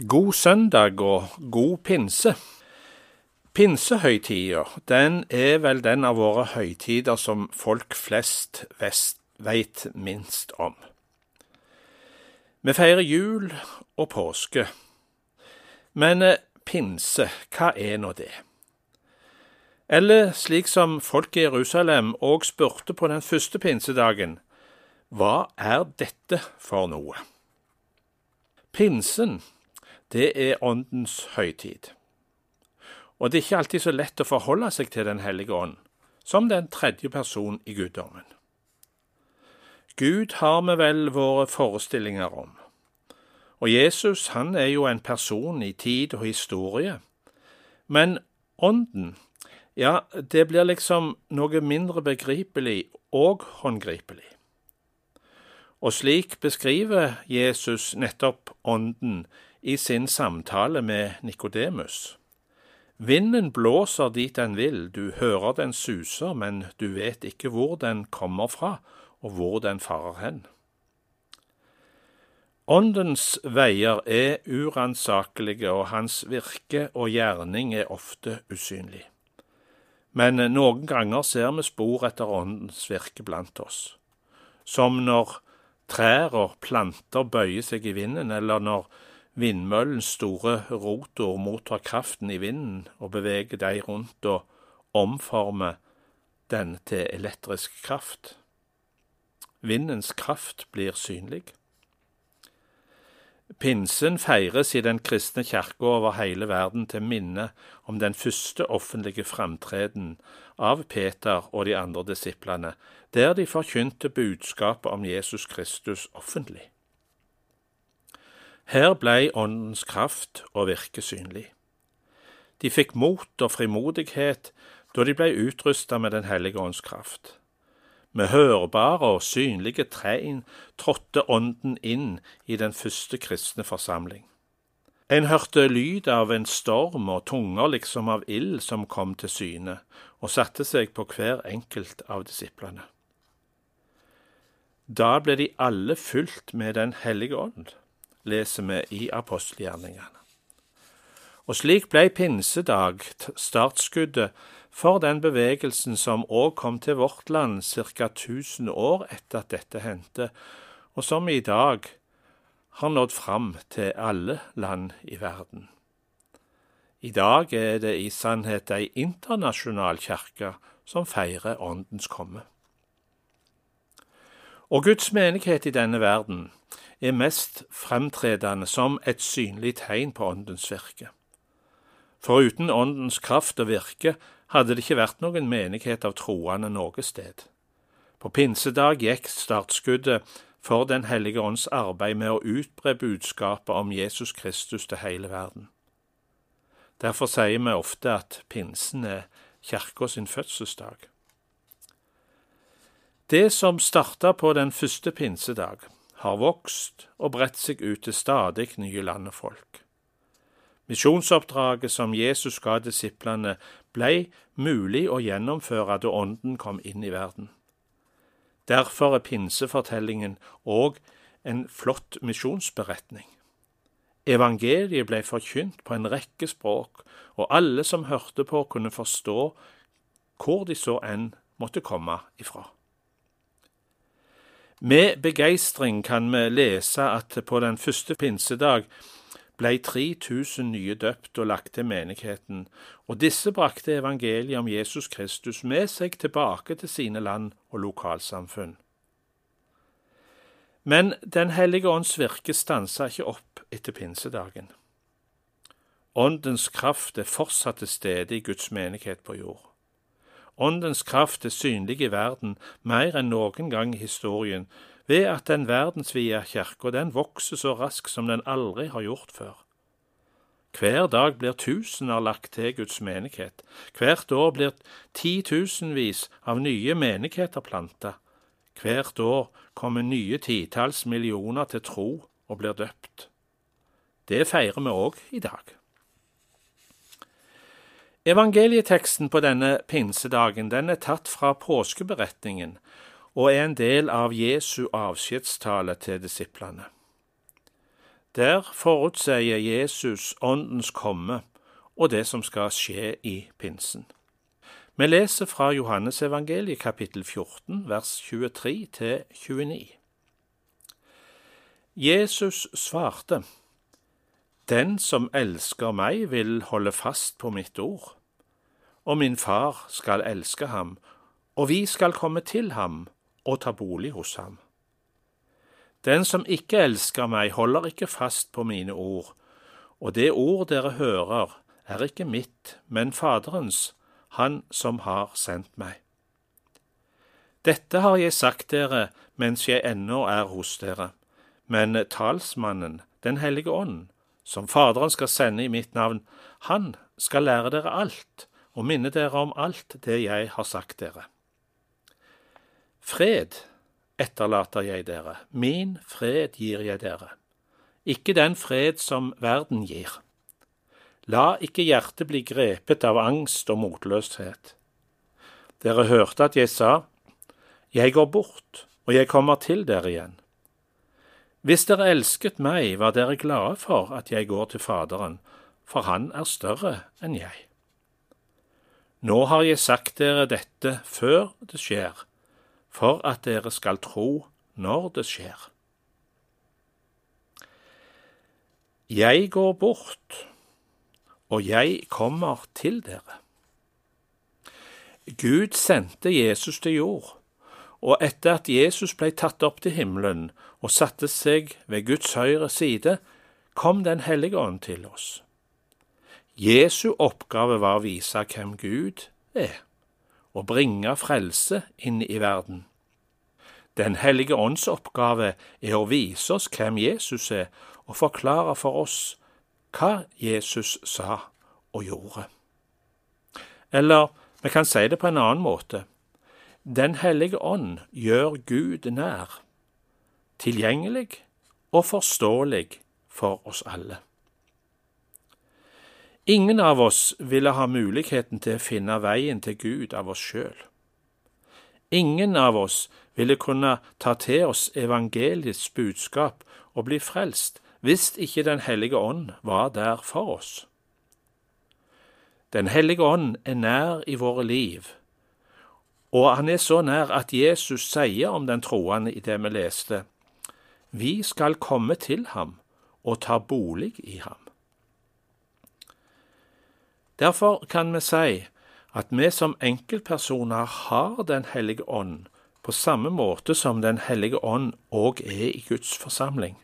God søndag og god pinse. Pinsehøytida, den er vel den av våre høytider som folk flest veit minst om. Vi feirer jul og påske, men eh, pinse, hva er nå det? Eller slik som folk i Jerusalem òg spurte på den første pinsedagen, hva er dette for noe? Pinsen det er Åndens høytid. Og det er ikke alltid så lett å forholde seg til Den hellige ånd, som den tredje person i guddommen. Gud har vi vel våre forestillinger om, og Jesus han er jo en person i tid og historie. Men Ånden, ja, det blir liksom noe mindre begripelig og håndgripelig. Og slik beskriver Jesus nettopp Ånden i sin samtale med Nikodemus. Vinden blåser dit den vil, du hører den suser, men du vet ikke hvor den kommer fra og hvor den farer hen. Åndens veier er uransakelige, og hans virke og gjerning er ofte usynlig. Men noen ganger ser vi spor etter Åndens virke blant oss, som når trær og planter bøyer seg i vinden, eller når Vindmøllens store rotor mottar kraften i vinden og beveger de rundt og omformer den til elektrisk kraft. Vindens kraft blir synlig. Pinsen feires i den kristne kirke over hele verden til minne om den første offentlige framtreden av Peter og de andre disiplene, der de forkynte budskapet om Jesus Kristus offentlig. Her blei Åndens kraft og virke synlig. De fikk mot og frimodighet da de blei utrusta med Den hellige ånds kraft. Med hørbare og synlige tegn trådte Ånden inn i den første kristne forsamling. En hørte lyd av en storm og tunger liksom av ild som kom til syne og satte seg på hver enkelt av disiplene. Da ble de alle fylt med Den hellige ånd leser vi i apostelgjerningene. Og slik ble pinsedag startskuddet for den bevegelsen som òg kom til vårt land ca. 1000 år etter at dette hendte, og som i dag har nådd fram til alle land i verden. I dag er det i sannhet ei internasjonal kirke som feirer Åndens komme. Og Guds menighet i denne verden er mest fremtredende som et synlig tegn på Åndens virke. For uten Åndens kraft og virke hadde det ikke vært noen menighet av troende noe sted. På pinsedag gikk startskuddet for Den hellige ånds arbeid med å utbre budskapet om Jesus Kristus til hele verden. Derfor sier vi ofte at pinsen er kirka sin fødselsdag. Det som starta på den første pinsedag, har vokst og bredt seg ut til stadig nye land og folk. Misjonsoppdraget som Jesus ga disiplene, blei mulig å gjennomføre da Ånden kom inn i verden. Derfor er pinsefortellingen òg en flott misjonsberetning. Evangeliet ble forkynt på en rekke språk, og alle som hørte på, kunne forstå hvor de så enn måtte komme ifra. Med begeistring kan vi lese at på den første pinsedag ble 3000 nye døpt og lagt til menigheten, og disse brakte evangeliet om Jesus Kristus med seg tilbake til sine land og lokalsamfunn. Men Den hellige ånds virke stansa ikke opp etter pinsedagen. Åndens kraft er fortsatt til stede i Guds menighet på jord. Åndens kraft er synlig i verden mer enn noen gang i historien, ved at den verdensvide kirka den vokser så raskt som den aldri har gjort før. Hver dag blir tusener lagt til Guds menighet. Hvert år blir titusenvis av nye menigheter planta. Hvert år kommer nye titalls millioner til tro og blir døpt. Det feirer vi òg i dag. Evangelieteksten på denne pinsedagen den er tatt fra påskeberetningen og er en del av Jesu avskjedstale til disiplene. Der forutsier Jesus Åndens komme og det som skal skje i pinsen. Vi leser fra Johannes evangeliet kapittel 14 vers 23 til 29. Jesus svarte, Den som elsker meg, vil holde fast på mitt ord, og min far skal elske ham, og vi skal komme til ham og ta bolig hos ham. Den som ikke elsker meg, holder ikke fast på mine ord, og det ord dere hører, er ikke mitt, men Faderens, Han som har sendt meg. Dette har jeg sagt dere mens jeg ennå er hos dere, men talsmannen, Den hellige ånd, som Faderen skal sende i mitt navn, han skal lære dere alt og minne dere om alt det jeg har sagt dere. Fred etterlater jeg dere, min fred gir jeg dere, ikke den fred som verden gir. La ikke hjertet bli grepet av angst og motløshet. Dere hørte at jeg sa, Jeg går bort, og jeg kommer til dere igjen. Hvis dere elsket meg, var dere glade for at jeg går til Faderen, for han er større enn jeg. Nå har jeg sagt dere dette før det skjer, for at dere skal tro når det skjer. Jeg går bort, og jeg kommer til dere. Gud sendte Jesus til jord, og etter at Jesus ble tatt opp til himmelen og satte seg ved Guds høyre side, kom Den hellige ånd til oss. Jesu oppgave var å vise hvem Gud er og bringe frelse inn i verden. Den hellige ånds oppgave er å vise oss hvem Jesus er, og forklare for oss hva Jesus sa og gjorde. Eller vi kan si det på en annen måte. Den hellige ånd gjør Gud nær, tilgjengelig og forståelig for oss alle. Ingen av oss ville ha muligheten til å finne veien til Gud av oss sjøl. Ingen av oss ville kunne ta til oss evangeliets budskap og bli frelst hvis ikke Den hellige ånd var der for oss. Den hellige ånd er nær i våre liv, og han er så nær at Jesus sier om den troende i det vi leste, vi skal komme til ham og ta bolig i ham. Derfor kan vi si at vi som enkeltpersoner har Den hellige ånd på samme måte som Den hellige ånd òg er i Guds forsamling.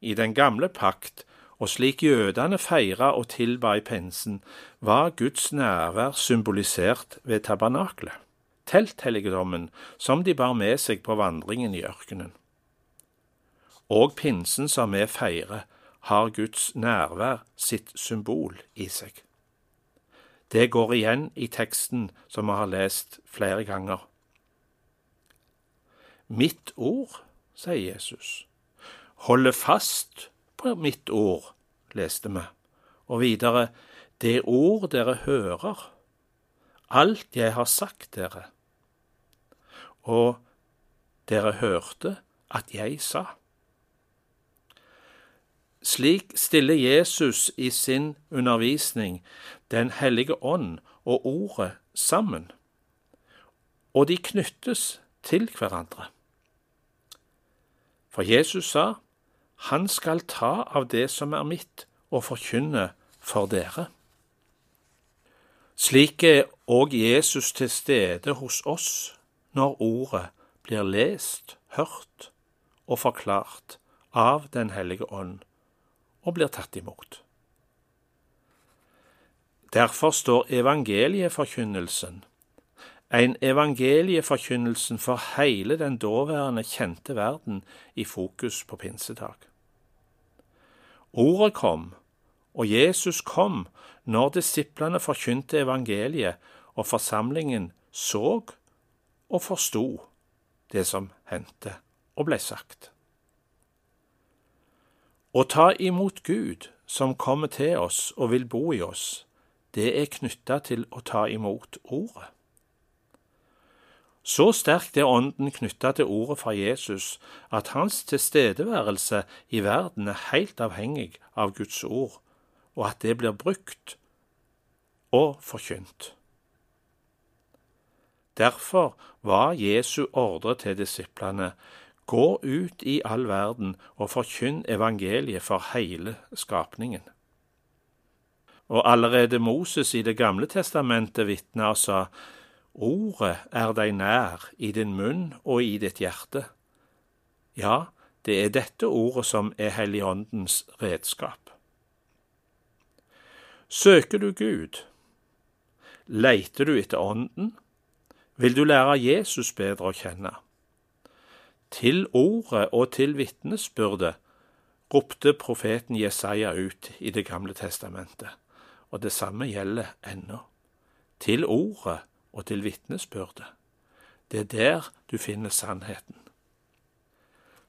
I den gamle pakt, og slik jødene feira og tilba i pensen, var Guds nærvær symbolisert ved tabernaklet, telthelligdommen som de bar med seg på vandringen i ørkenen. Og pinsen som vi feirer, har Guds nærvær sitt symbol i seg. Det går igjen i teksten som vi har lest flere ganger. Mitt ord, sier Jesus, holder fast på mitt ord, leste vi, og videre, det ord dere hører, alt jeg har sagt dere, og dere hørte at jeg sa. Slik stiller Jesus i sin undervisning Den hellige ånd og Ordet sammen, og de knyttes til hverandre. For Jesus sa, Han skal ta av det som er mitt, og forkynne for dere. Slik er òg Jesus til stede hos oss når Ordet blir lest, hørt og forklart av Den hellige ånd og blir tatt imot. Derfor står evangelieforkynnelsen, en evangelieforkynnelsen for hele den daværende kjente verden, i fokus på pinsedag. Ordet kom, og Jesus kom når disiplene forkynte evangeliet, og forsamlingen så og forsto det som hendte og ble sagt. Å ta imot Gud som kommer til oss og vil bo i oss, det er knytta til å ta imot Ordet. Så sterkt er Ånden knytta til ordet fra Jesus at hans tilstedeværelse i verden er helt avhengig av Guds ord, og at det blir brukt og forkynt. Derfor var Jesu ordre til disiplene gå ut i all verden og forkynn evangeliet for hele skapningen. Og allerede Moses i Det gamle testamentet vitna og sa Ordet er deg nær i din munn og i ditt hjerte. Ja, det er dette ordet som er Helligåndens redskap. Søker du Gud? Leiter du etter Ånden? Vil du lære Jesus bedre å kjenne? Til ordet og til vitnesbyrdet ropte profeten Jesaja ut i Det gamle testamentet, og det samme gjelder ennå. Til ordet og til vitnesbyrdet. Det er der du finner sannheten.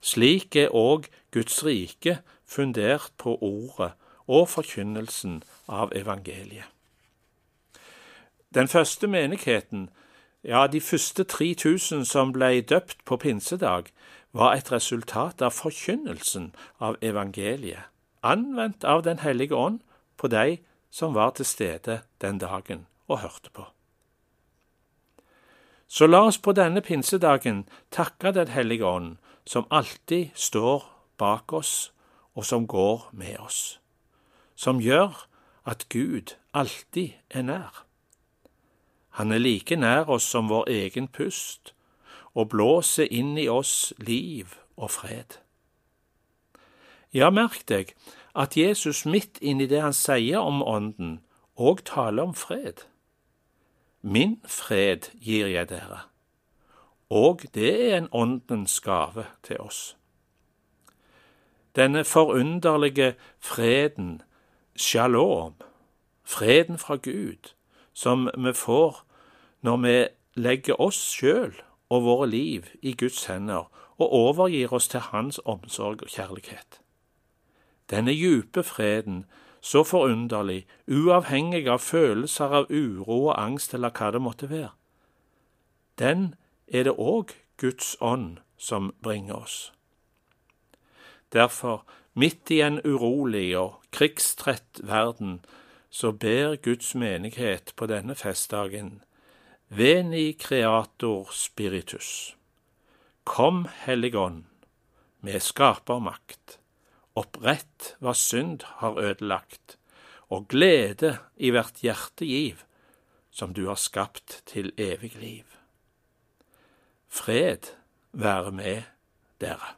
Slik er òg Guds rike fundert på ordet og forkynnelsen av evangeliet. Den første menigheten, ja, de første 3000 som ble døpt på pinsedag, var et resultat av forkynnelsen av evangeliet, anvendt av Den hellige ånd på de som var til stede den dagen og hørte på. Så la oss på denne pinsedagen takke Den hellige ånd, som alltid står bak oss, og som går med oss, som gjør at Gud alltid er nær. Han er like nær oss som vår egen pust, og blåser inn i oss liv og fred. Ja, merk deg at Jesus midt inni det han sier om Ånden, òg taler om fred. Min fred gir jeg dere, og det er en åndens gave til oss. Denne forunderlige freden, shalom, freden fra Gud, som vi får når vi legger oss sjøl og våre liv i Guds hender og overgir oss til Hans omsorg og kjærlighet. Denne djupe freden så forunderlig, uavhengig av følelser av uro og angst eller hva det måtte være. Den er det òg Guds ånd som bringer oss. Derfor, midt i en urolig og krigstrett verden, så ber Guds menighet på denne festdagen Veni creator spiritus. Kom, Hellig Ånd, med skapermakt opprett hva synd har ødelagt, og glede i hvert hjertegiv som du har skapt til evig liv. Fred være med dere.